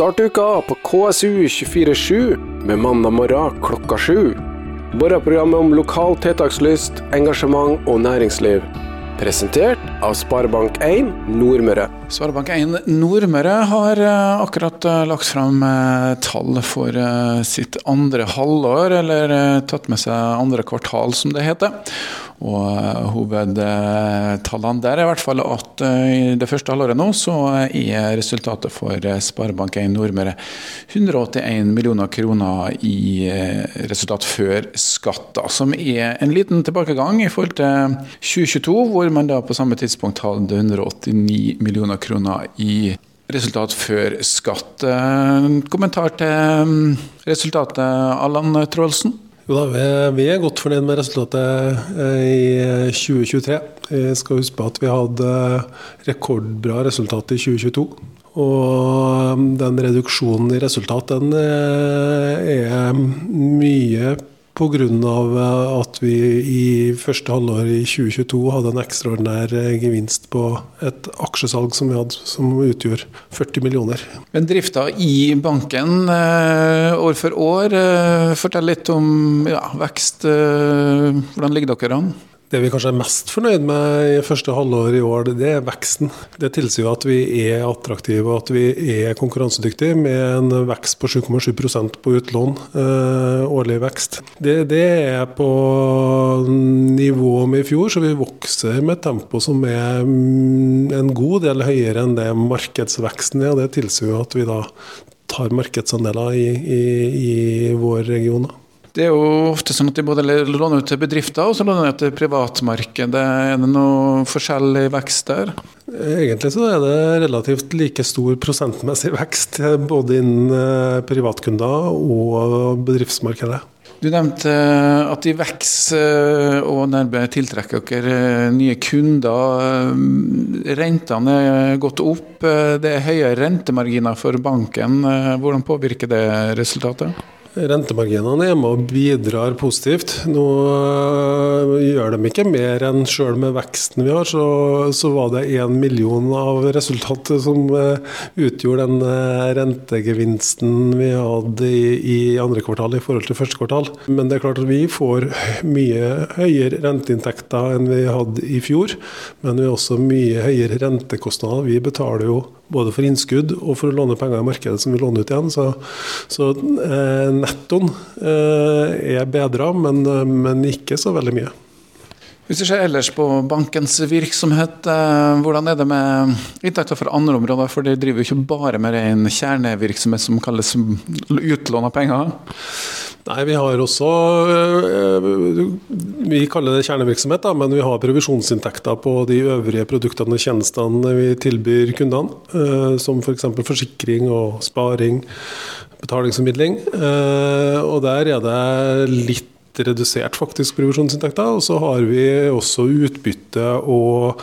Start uka på KSU 247 med mandag morgen klokka sju. Morgenprogrammet om lokal tiltakslyst, engasjement og næringsliv. Presentert av Sparebank1 Nordmøre. Sparebank1 Nordmøre har eh, akkurat eh, lagt fram eh, tall for sitt andre halvår, eller tatt med seg andre kvartal, som det heter. Og eh, hovedtallene der er i hvert fall at eh, i det første halvåret nå, så er resultatet for eh, Sparebank1 Nordmøre 181 millioner kroner i resultat før skatt, som er en liten tilbakegang i forhold til 2022, hvor man da på samme tidspunkt hadde 189 millioner kroner i resultat før skatt. Kommentar til mm, resultatet, Allan Troelsen? Jo da, vi, er godt fornøyd med resultatet eh, i 2023. Vi skal huske på at vi hadde rekordbra resultat i 2022. Og den reduksjonen i resultat den eh, er mye pga. at vi i første halvår i 2022 hadde en ekstraordinær eh, gevinst på et aksjesalg som vi hadde, som utgjorde 40 millioner. Men drifta i banken eh, år for år, eh, fortell litt om ja, vekst. Eh, hvordan ligger dere an? Det vi kanskje er mest fornøyd med i første halvår i år, det er veksten. Det tilsier at vi er attraktive og at vi er konkurransedyktige, med en vekst på 7,7% på utlån. Eh, årlig vekst. Det, det, er på nivå med i fjor, så vi vokser med et tempo som er mm, en god del høyere enn det markedsveksten er. og Det tilsier at vi da tar markedsandeler i, i, i vår region. da. Det er jo ofte sånn at de både låner ut til bedrifter og så låner ut til privatmarkedet. Er det noe forskjell i vekst der? Egentlig så er det relativt like stor prosentmessig vekst, både innen eh, privatkunder og bedriftsmarkedet. Du nevnte eh, at de vokser eh, og nærmere tiltrekker dere nye kunder. Rentene er gått opp. Det er høye rentemarginer for banken. Hvordan påvirker det resultatet? Rentemarginene er med og bidrar positivt. Nå øh, gjør de ikke mer enn sjøl med veksten vi har, så, så var det én million av resultatet som øh, utgjorde den øh, rentegevinsten vi hadde i, i, andre kvartal i forhold til første kvartal. Men det er klart at vi får mye høyere renteinntekter enn vi hadde i fjor. Men vi har også mye høyere rentekostnader. Vi betaler jo både for innskudd og for å låne penger i markedet som vi låner ut igjen. Så, så eh, nettoen eh, er bedra, men, men, ikke så veldig mye. Hvis vi ser ellers på bankens virksomhet, eh, hvordan er det med inntekter fra andre områder? For de driver jo ikke bare med en kjernevirksomhet som kalles utlån av penger? Nei, vi har også eh, Vi kaller det kjernevirksomhet, da, men vi har provisjonsinntekter på de øvrige produktene og tjenestene vi tilbyr kundene. Eh, som f.eks. For forsikring og sparing, betalingsformidling. Eh, og der er det litt redusert faktisk provisjonsinntekter. Og så har vi også utbytte og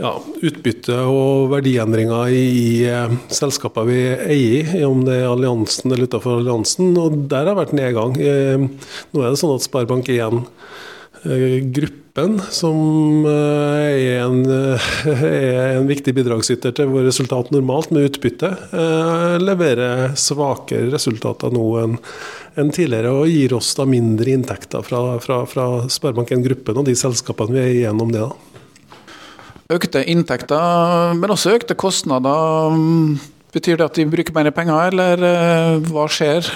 ja, utbytte og verdiendringer i, eh, selskaper vi eier i, om det er alliansen eller utenfor alliansen. Og der har det vært nedgang. Eh, nå er det sånn at Sparebank1 eh, gruppen, som er en, er en, viktig bidragsyter til vårt resultat normalt med utbytte, leverer svakere resultater nå enn tidligere og gir oss da mindre inntekter fra, fra, fra Sparebank1 gruppen og de selskapene vi er igjennom det. da. Økte inntekter, men også økte kostnader. Betyr det at de bruker mer penger, eller eh, hva skjer?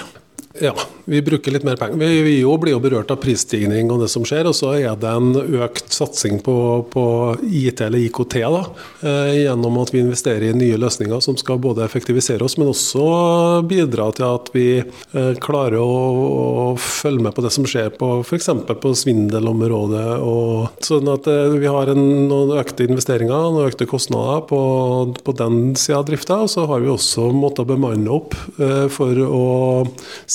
Ja, vi bruker litt mer penger. Vi, vi blir jo berørt av prisstigning og det som skjer. Og så er det en økt satsing på, på IT eller IKT, da, eh, gjennom at vi investerer i nye løsninger som skal både effektivisere oss, men også bidra til at vi eh, klarer å, å, følge med på det som skjer på f.eks. på svindelområdet. Og, sånn at eh, vi har en, noen økte investeringer, noen økte kostnader på, på den sida av drifta. Og så har vi også måttet bemanne opp for å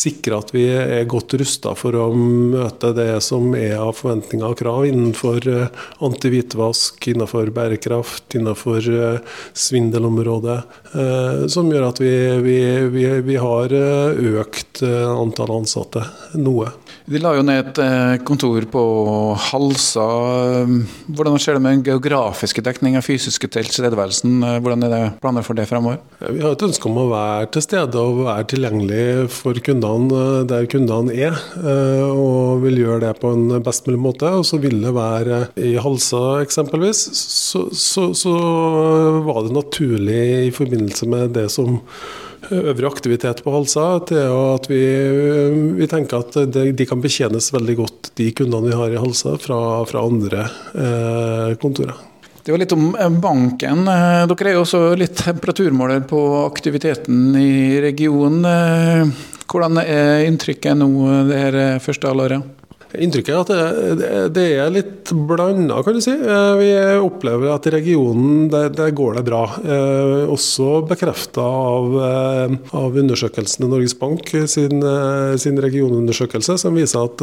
sikre at vi er godt rusta for å møte det som er av forventninger og krav innenfor eh, antihvitvask, innenfor bærekraft, innenfor eh, svindelområdet. Som gjør at vi, vi, vi, vi har økt antall ansatte noe. De la jo ned et eh, kontor på Halsa. Hvordan skjer det med den geografiske dekninga, fysiske tilstedeværelsen? Hvordan er det planer for det fremover? Vi har et ønske om å være til stede og være tilgjengelig for kundene eh, der kundene er. Eh, og vil gjøre det på en best mulig måte. Og så vil det være i Halsa eksempelvis, så, så, så var det naturlig i forbindelse med det som øvrig aktivitet på Halsa, til at vi, vi tenker at det, de kan betjenes veldig godt, de kundene vi har i Halsa, fra, fra andre eh, kontorer. Det var litt om eh, banken. Eh, dere er jo også litt temperaturmåler på aktiviteten i regionen. Eh, hvordan er inntrykket nå det her første halvåret? Inntrykket er at det, det er litt blanda, kan du si. Eh, vi opplever at i regionen der, der går det bra. Eh, også bekrefta av, eh, av undersøkelsen i Norges Bank sin, sin, regionundersøkelse, som viser at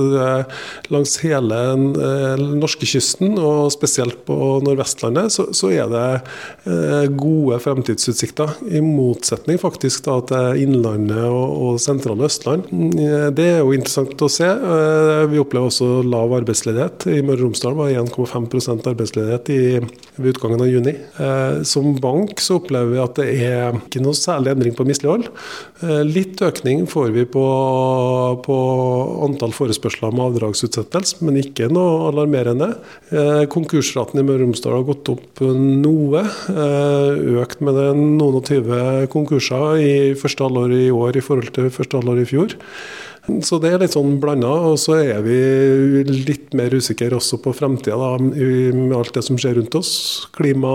langs hele norske norskekysten, og spesielt på Nordvestlandet, så, så er det gode fremtidsutsikter. I motsetning faktisk da, til Innlandet og, og sentrale Østland. Det er jo interessant å se. vi opplever opplever også lav arbeidsledighet. I Møre og Romsdal var 1,5% arbeidsledighet i, ved utgangen av juni. Eh, som bank så opplever vi at det er ikke noe særlig endring på mislighold. Eh, litt økning får vi på, på antall forespørsler med avdragsutsettelse, men ikke noe alarmerende. Eh, konkursraten i Møre og Romsdal har gått opp noe. Eh, økt med noen og tyve konkurser i første halvår i år i forhold til første halvår i fjor. Så det er litt sånn blanda. Og så er vi litt mer usikre også på fremtida, med alt det som skjer rundt oss. Klima,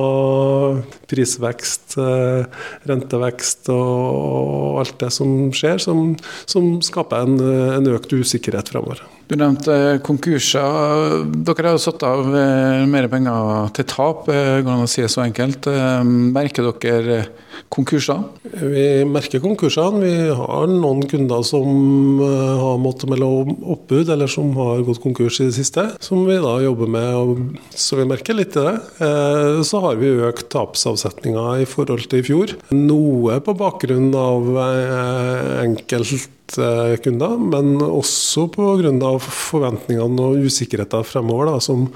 prisvekst, eh, rentevekst og alt det som skjer, som, som skaper en, en økt usikkerhet fremover. Du nevnte konkurser. Dere har jo satt av eh, mer penger til tap, eh, går an å si det så enkelt. Merker dere konkurser? Vi merker konkursene. Vi har noen kunder som eh, har måttet melde oppbud, eller som har gått konkurs i det siste, som vi da jobber med, så vi merker litt i det. Eh, så har vi økt tapsavsetninga i forhold til i fjor. Noe på bakgrunn av eh, enkeltkunder, men også pga. forventningene og usikkerheten fremover, da, som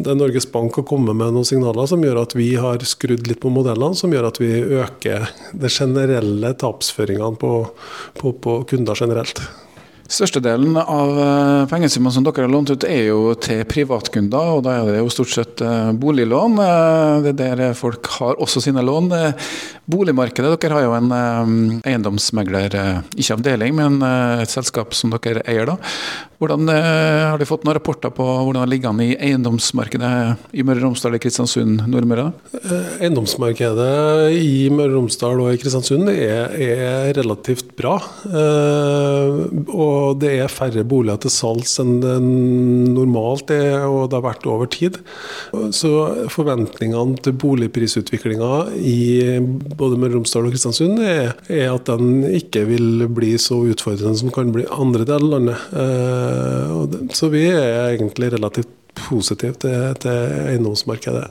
Norges Bank har kommet med noen signaler som gjør at vi har skrudd litt på modellene, som gjør at vi øker de generelle tapsføringene på, på, på kunder generelt. Størstedelen av eh, pengesummene som dere har lånt ut, er jo til privatkunder. og Da er det jo stort sett eh, boliglån. Eh, det er der folk har også sine lån. Boligmarkedet, dere har jo en eiendomsmegler, ikke avdeling, men et selskap som dere eier. da. Hvordan Har du fått noen rapporter på hvordan det ligger an i eiendomsmarkedet i Møre og Romsdal, og Kristiansund, Nordmøre? Eiendomsmarkedet i Møre og Romsdal og i Kristiansund er, er relativt bra. og og det er færre boliger til salgs enn det normalt er, og det har vært over tid. Så forventningene til boligprisutviklinga i både Møre og Romsdal og Kristiansund er, er, at den ikke vil bli så utfordrende som kan bli andre deler av landet. Eh, så vi er egentlig relativt positive til, til eiendomsmarkedet.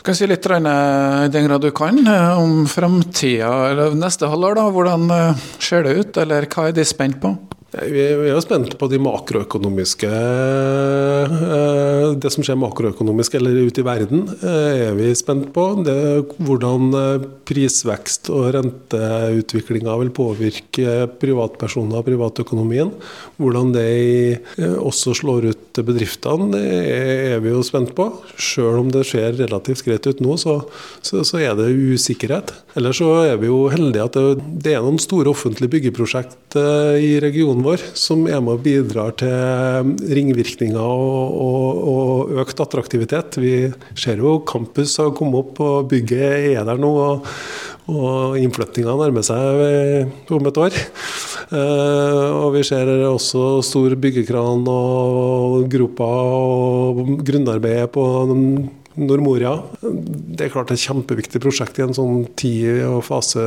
Kan si litt i den grad du kan eh, om framtida eller neste halvår. Hvordan eh, ser det ut, eller hva er de spent på? Vi er jo spent på de makroøkonomiske eh, Det som skjer makroøkonomisk eller ute i verden, eh, er vi spent på. Det, hvordan eh, prisvekst og renteutviklinga vil påvirke privatpersoner og privatøkonomien. Hvordan det også slår ut bedriftene, det er vi jo spent på. Selv om det ser relativt greit ut nå, så, så, så er det usikkerhet. Ellers så er vi jo heldige at det, det er noen store offentlige byggeprosjekt i regionen regionen vår, som er med og bidrar til ringvirkninger og, og, og, økt attraktivitet. Vi ser jo campus har kommet opp, og bygget er der nå. og, og innflyttinga nærmer seg om et år. Uh, og vi ser også stor byggekran og gropa og grunnarbeidet på Nordmoria. Det er klart et kjempeviktig prosjekt i en sånn tid og fase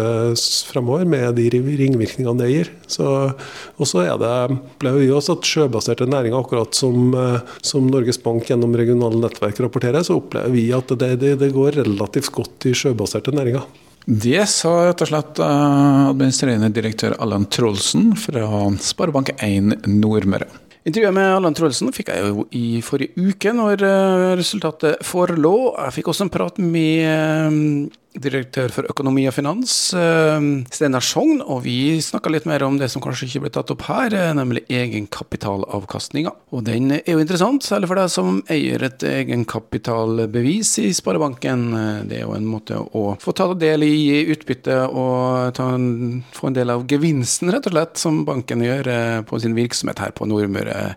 fremover, med de ringvirkningene det gir. Og så er det, opplever vi også at sjøbaserte næringer, akkurat som, som, Norges Bank gjennom regionale nettverk rapporterer, så opplever vi at det, det, det går relativt godt i sjøbaserte næringer. Det sa rett og slett eh, administrerende direktør Allan Trolsen fra Sparebank1 Nordmøre. Intervjuet med Allan Troelsen fikk jeg jo i forrige uke, når eh, resultatet forelå. Jeg fikk også en prat med eh, direktør for økonomi og finans, eh, Steinar Sogn, og vi snakka litt mer om det som kanskje ikke ble tatt opp her, eh, nemlig egenkapitalavkastninga. Og den er jo interessant, særlig for deg som eier et egenkapitalbevis i Sparebanken. Eh, det er jo en måte å få ta del i utbytte og en, få en del av gevinsten, rett og slett, som banken gjør på sin virksomhet her på Nordmøre.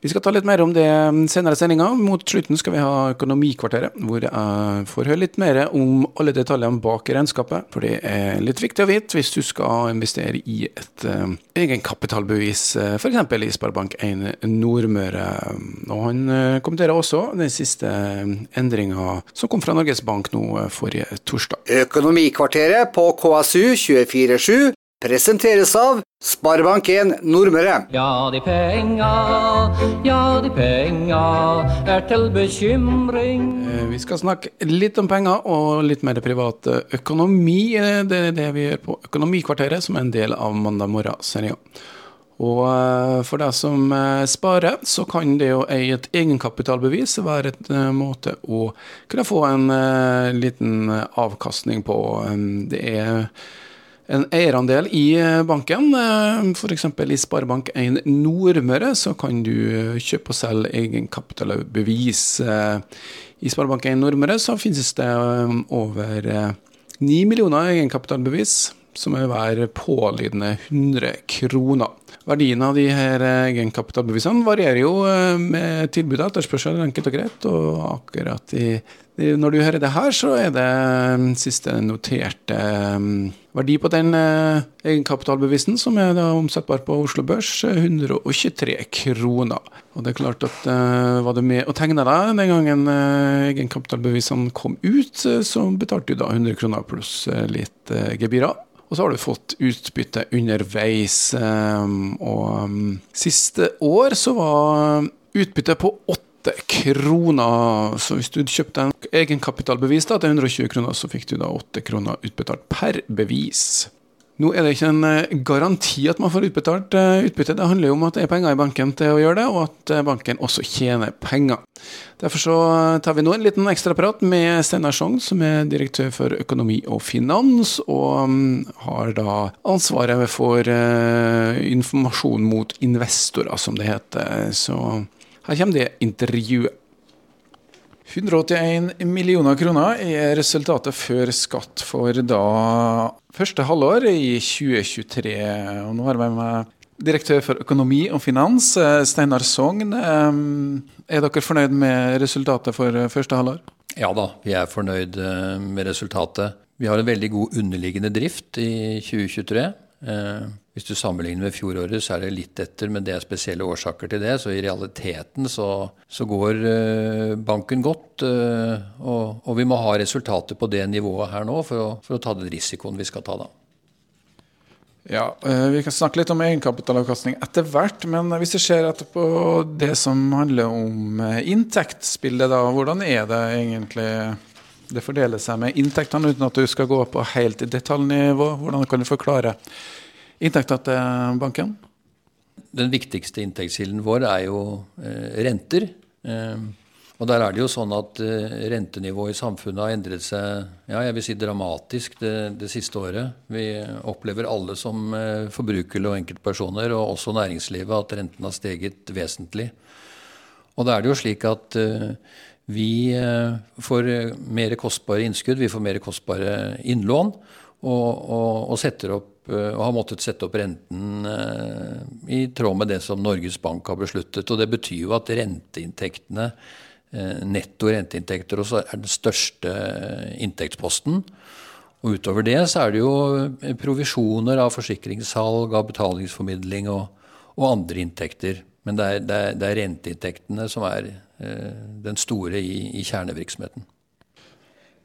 Vi skal ta litt mer om det senere i sendinga. Mot slutten skal vi ha Økonomikvarteret, hvor jeg får høre litt mer om alle detaljer detaljene bak regnskapet. For det er litt viktig å vite hvis du skal investere i et uh, egenkapitalbevis, uh, eh, f.eks. i Sparebank1 Nordmøre. Og han uh, kommenterer også den siste endringa som kom fra Norges Bank nå forrige torsdag. Økonomikvarteret på KSU 247 presenteres av Sparebank1 Nordmøre. Ja, de penga, ja, de penga er til bekymring eh, Vi skal snakke litt om penger og litt mer privat økonomi. Eh, det er det vi gjør på Økonomikvarteret, som er en del av Mandag morgen-sendinga. Og eh, for deg som sparer, så kan det å eie et egenkapitalbevis være et måte å kunne få en liten avkastning på. Det er en eierandel i eh, banken. Eh, F.eks. i Sparebank1 Nordmøre så kan du eh, kjøpe og selge egenkapitalbevis. I Sparebank1 Nordmøre så finnes det over 9 millioner egenkapitalbevis, som er hver pålydende 100 kroner. Verdien av de her egenkapitalbevisene varierer jo med tilbud og etterspørsel, enkelt og greit. Og akkurat i når du hører det her, så er det um, siste noterte um, verdi på den uh, egenkapitalbevisen, som er da omsettbar på Oslo Børs, 123 kroner. Og det er klart at uh, var du med og tegna deg den gangen uh, egenkapitalbevisene kom ut, så betalte du da 100 kroner pluss litt gebyrer. Og så har du fått utbytte underveis. Um, og siste år så var utbyttet på 8 kroner. Så hvis du kjøpte en egenkapitalbevis da, til 120 kroner, så fikk du da 8 kroner utbetalt per bevis. Nå er det ikke en eh, garanti at man får utbetalt eh, utbytte. Det handler jo om at det er penger i banken til å gjøre det, og at eh, banken også tjener penger. Derfor så tar vi nå en liten ekstraprat med Steinar Sogn, som er direktør for økonomi og finans, og mm, har da ansvaret for informasjon mot investorer, som det heter. Så her kommer det intervjuet. 181 millioner kroner er resultatet før skatt for da første halvår i 2023. Og nå har jeg med meg direktør for økonomi og finans, eh, Steinar Sogn. Er dere fornøyd med resultatet for første halvår? Ja da, vi er fornøyd eh, med resultatet. Vi har en veldig god underliggende drift i 2023. Eh, hvis du sammenligner med fjoråret, så er det litt etter, men det er spesielle årsaker til det. Så i realiteten så, så går eh, banken godt. Eh, og, og, vi må ha resultater på det nivået her nå for å, for å ta den risikoen vi skal ta da. Ja, Vi kan snakke litt om egenkapitalavkastning etter hvert, men hvis vi ser på det som handler om inntektsbildet, da, hvordan er det egentlig det fordeler seg med inntektene, uten at du skal gå på helt detaljnivå. Hvordan kan du forklare inntektene til banken? Den viktigste inntektskilden vår er jo eh, renter. Eh, og der er det jo sånn at eh, rentenivået i samfunnet har endret seg ja, jeg vil si dramatisk det, det siste året. Vi opplever alle som forbrukere og enkeltpersoner, og også næringslivet, at renten har steget vesentlig. Og da er det jo slik at vi eh, får eh, mer kostbare innskudd, vi får mer kostbare innlån, og, og, og, opp, eh, og har måttet sette opp renten i tråd med det som Norges Bank har besluttet. Og det betyr jo at renteinntektene, netto renteinntekter, også er den største inntektsposten. Og utover det så er det jo provisjoner av forsikringssalg, av betalingsformidling og, og andre inntekter. Men det er, det, er, det er, renteinntektene som er eh, den store i, i, kjernevirksomheten.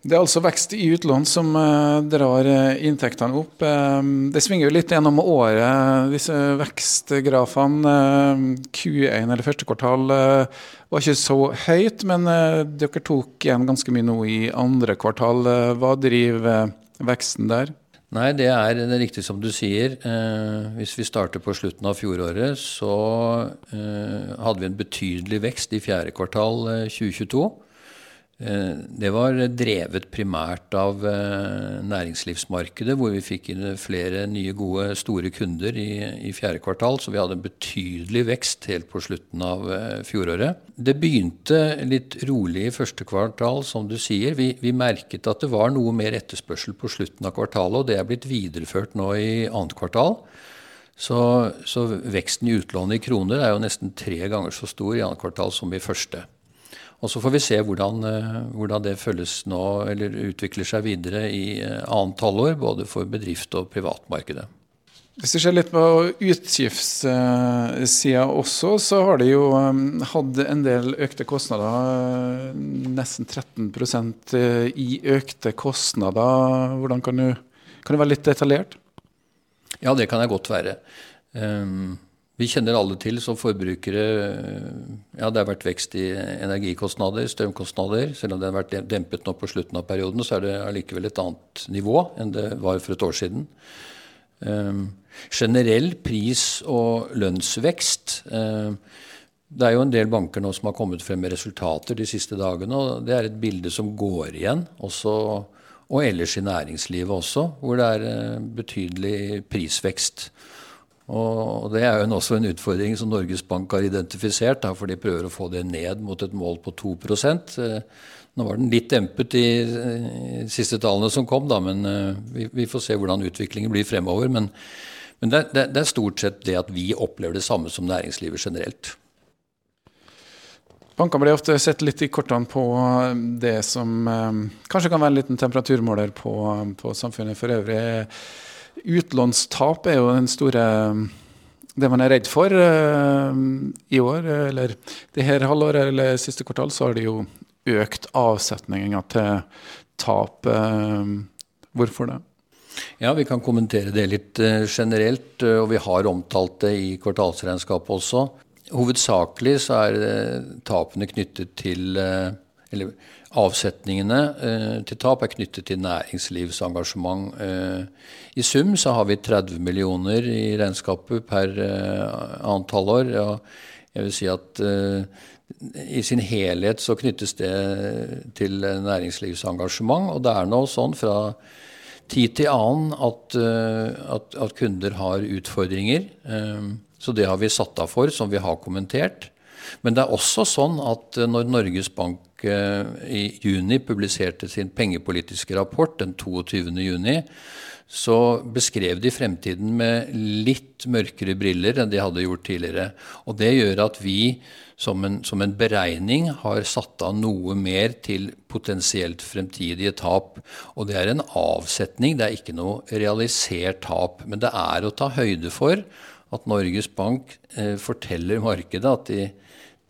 Det er altså vekst i utlån som eh, drar uh, inntektene opp. Uh, det svinger jo litt gjennom året, disse vekstgrafene. Q1 eller første kvartal var ikke så høyt, men dere tok igjen ganske mye nå i andre kvartal. hva driver veksten der? Nei, det er, det er riktig som du sier. hvis vi starter på slutten av fjoråret, så hadde vi en betydelig vekst i fjerde kvartal 2022. Eh, det var drevet primært av eh, næringslivsmarkedet, hvor vi fikk inn flere nye, gode, store kunder i, i, fjerde kvartal. Så vi hadde en betydelig vekst helt på slutten av eh, fjoråret. Det begynte litt rolig i første kvartal, som du sier. Vi, vi merket at det var noe mer etterspørsel på slutten av kvartalet, og det er blitt videreført nå i annet kvartal. Så, så veksten i utlånet i kroner er jo nesten tre ganger så stor i annet kvartal som i første. Og Så får vi se hvordan, eh, hvordan, det følges nå, eller utvikler seg videre i eh, annet halvår, både for bedrift og privatmarkedet. Hvis vi ser litt på utgiftssida også, så har de jo um, hatt en del økte kostnader. Nesten 13% i økte kostnader. Hvordan kan du, kan du være litt detaljert? Ja, det kan jeg godt være. Um, vi kjenner alle til som forbrukere Ja, det har vært vekst i energikostnader, strømkostnader. Selv om det har vært dempet nå på slutten av perioden, så er det allikevel et annet nivå enn det var for et år siden. Um, generell pris- og lønnsvekst. Um, det er jo en del banker nå som har kommet frem med resultater de siste dagene, og det er et bilde som går igjen. også og ellers i næringslivet også, hvor det er eh, betydelig prisvekst. Og Det er jo også en utfordring som Norges Bank har identifisert, da, for de prøver å få det ned mot et mål på 2 eh, Nå var den litt dempet i de siste tallene som kom, da, men eh, vi, vi, får se hvordan utviklingen blir fremover. Men, men det, det, det, er stort sett det at vi opplever det samme som næringslivet generelt. Bankene blir ofte sett litt i kortene på det som eh, kanskje kan være en liten temperaturmåler på, på samfunnet for øvrig. Utlånstap er jo den store det man er redd for uh, i år, eller det her halvåret eller siste kvartal, så har det jo økt avsetninga til tap. Uh, hvorfor det? Ja, Vi kan kommentere det litt generelt, og vi har omtalt det i kvartalsregnskapet også. Hovedsakelig så er tapene knyttet til Eller avsetningene eh, til tap er knyttet til næringslivsengasjement. Eh, I sum så har vi 30 millioner i regnskapet per eh, annet halvår. Ja, jeg vil si at eh, i sin helhet så knyttes det til næringslivsengasjement. Og det er nå sånn fra tid til annen at, eh, at, at kunder har utfordringer. Eh, så det har vi satt av for, som vi har kommentert. Men det er også sånn at når Norges Bank i juni publiserte sin pengepolitiske rapport den 22. juni, så beskrev de fremtiden med litt mørkere briller enn de hadde gjort tidligere. Og det gjør at vi som en, som en beregning har satt av noe mer til potensielt fremtidige tap. Og det er en avsetning, det er ikke noe realisert tap. Men det er å ta høyde for at Norges Bank eh, forteller markedet at de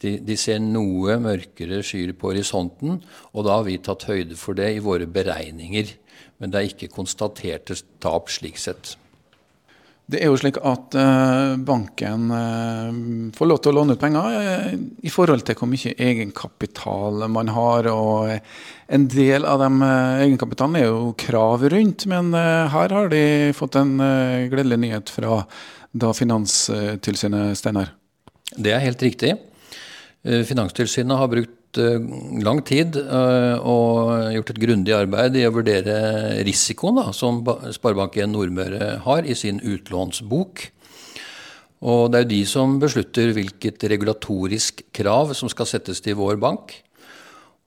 de, de, ser noe mørkere skyer på horisonten, og da har vi tatt høyde for det i våre beregninger. Men det er ikke konstaterte tap slik sett. Det er jo slik at uh, banken uh, får lov til å låne ut penger uh, i forhold til hvor mye egenkapital man har. og En del av den egenkapitalen er jo krav rundt, men her har de fått en gledelig nyhet fra da Finanstilsynet, Steinar. Det er helt riktig. Eh, Finanstilsynet har brukt eh, lang tid eh, og gjort et grundig arbeid i å vurdere risikoen da, som Sparebank1 Nordmøre har i sin utlånsbok. Og det er jo de som beslutter hvilket regulatorisk krav som skal settes til vår bank.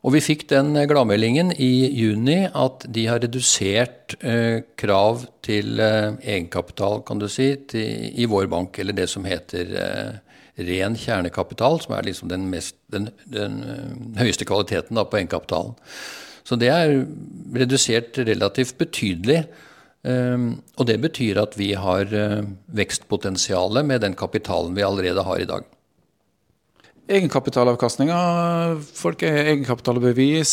Og vi fikk den gladmeldingen i juni at de har redusert krav til egenkapital, kan du si, til, i vår bank, eller det som heter ren kjernekapital, som er liksom den, mest, den, den eh, høyeste kvaliteten da, på egenkapitalen. Så det er redusert relativt betydelig. Um, og det betyr at vi har uh, vekstpotensialet med den kapitalen vi allerede har i dag. Egenkapitalavkastninga, egenkapitalbevis.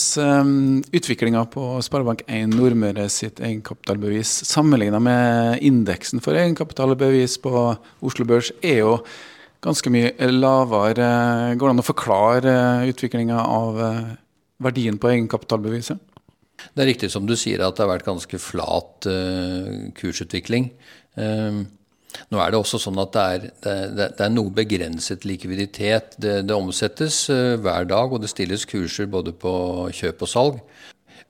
Utviklinga på Sparebank1 Nordmøre sitt egenkapitalbevis sammenligna med indeksen for egenkapitalbevis på Oslo Børs er jo ganske mye lavere. Går det an å forklare utviklinga av eh, verdien på egenkapitalbeviset? Det er riktig som du sier at det har vært ganske flat uh, kursutvikling. Uh, nå er det også sånn at det er, det, er noe begrenset likviditet. Det, det omsettes hver dag, og det stilles kurser både på kjøp og salg.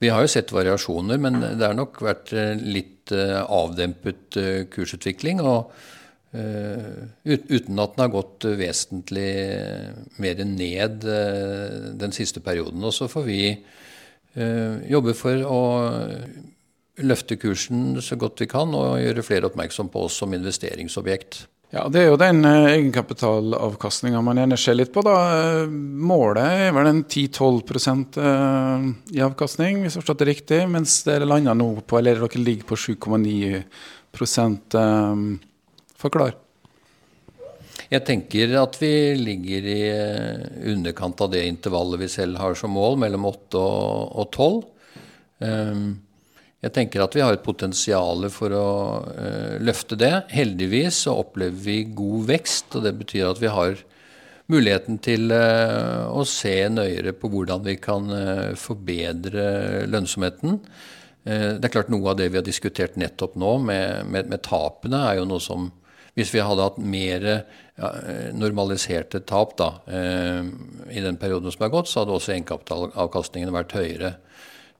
Vi har jo sett variasjoner, men det har nok vært litt avdempet kursutvikling. og Uten at den har gått vesentlig mer ned den siste perioden. Og så får vi jobbe for å løfte kursen så godt vi kan og gjøre flere oppmerksom på oss som investeringsobjekt. Ja, Det er jo den egenkapitalavkastninga man gjerne ser litt på. da. Eh, målet er vel en 10-12 uh, i avkastning, hvis jeg har forstått det riktig. Mens dere lander nå på, eller dere ligger på 7,9 uh, Forklar. Jeg tenker at vi ligger i underkant av det intervallet vi selv har som mål, mellom 8 og 12. Um, jeg tenker at vi har et potensial for å uh, løfte det. Heldigvis så opplever vi god vekst, og det betyr at vi har muligheten til uh, å se nøyere på hvordan vi kan forbedre lønnsomheten. det er klart Noe av det vi har diskutert nettopp nå med, med, med tapene, er jo noe som Hvis vi hadde hatt mer ja, normaliserte tap da, i den perioden som er gått, så hadde også egenkapitalavkastningen vært høyere.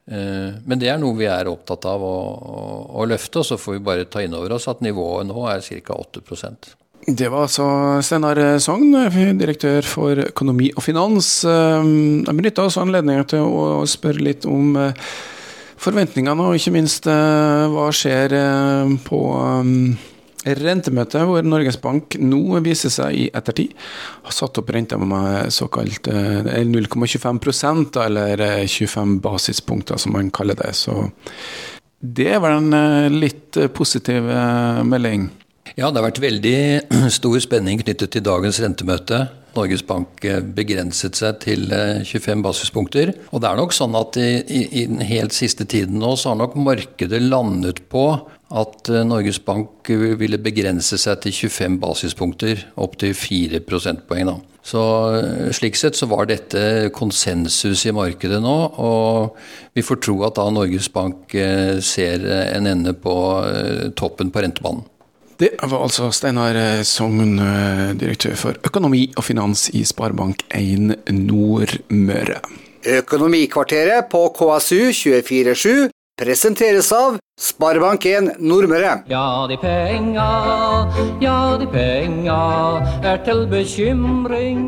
Eh, men det er noe vi er opptatt av å, å, å løfte, og så får vi bare ta inn over oss at nivået nå er ca. 8% det var altså Steinar Sogn, direktør for økonomi og finans. Eh, jeg benytta også anledningen til å spørre litt om eh, forventningene, og ikke minst hva skjer på rentemøte hvor Norges Bank nå viser seg i ettertid har satt opp renta med såkalt 0,25 eh, eller 25 eh, basispunkter, som man kaller det. Så det vel en eh, litt positiv melding. Ja, det har vært veldig stor spenning knyttet til dagens rentemøte. Norges Bank begrenset seg til 25 basispunkter. Og det er nok sånn at i, i, i den helt siste tiden nå, så har nok markedet landet på at eh, Norges Bank ville begrense seg til 25 basispunkter, opp til 4 prosentpoeng. Da. Så eh, Slik sett så var dette konsensus i markedet nå, og vi får tro at da Norges Bank eh, ser en ende på toppen på rentebanen. Det var altså Steinar Sogn, direktør for økonomi og finans i Sparebank1 Nordmøre. Økonomikvarteret på KSU 247 presenteres av Sparebank1 Nordmøre. Ja, de penga, ja, de penga er til bekymring.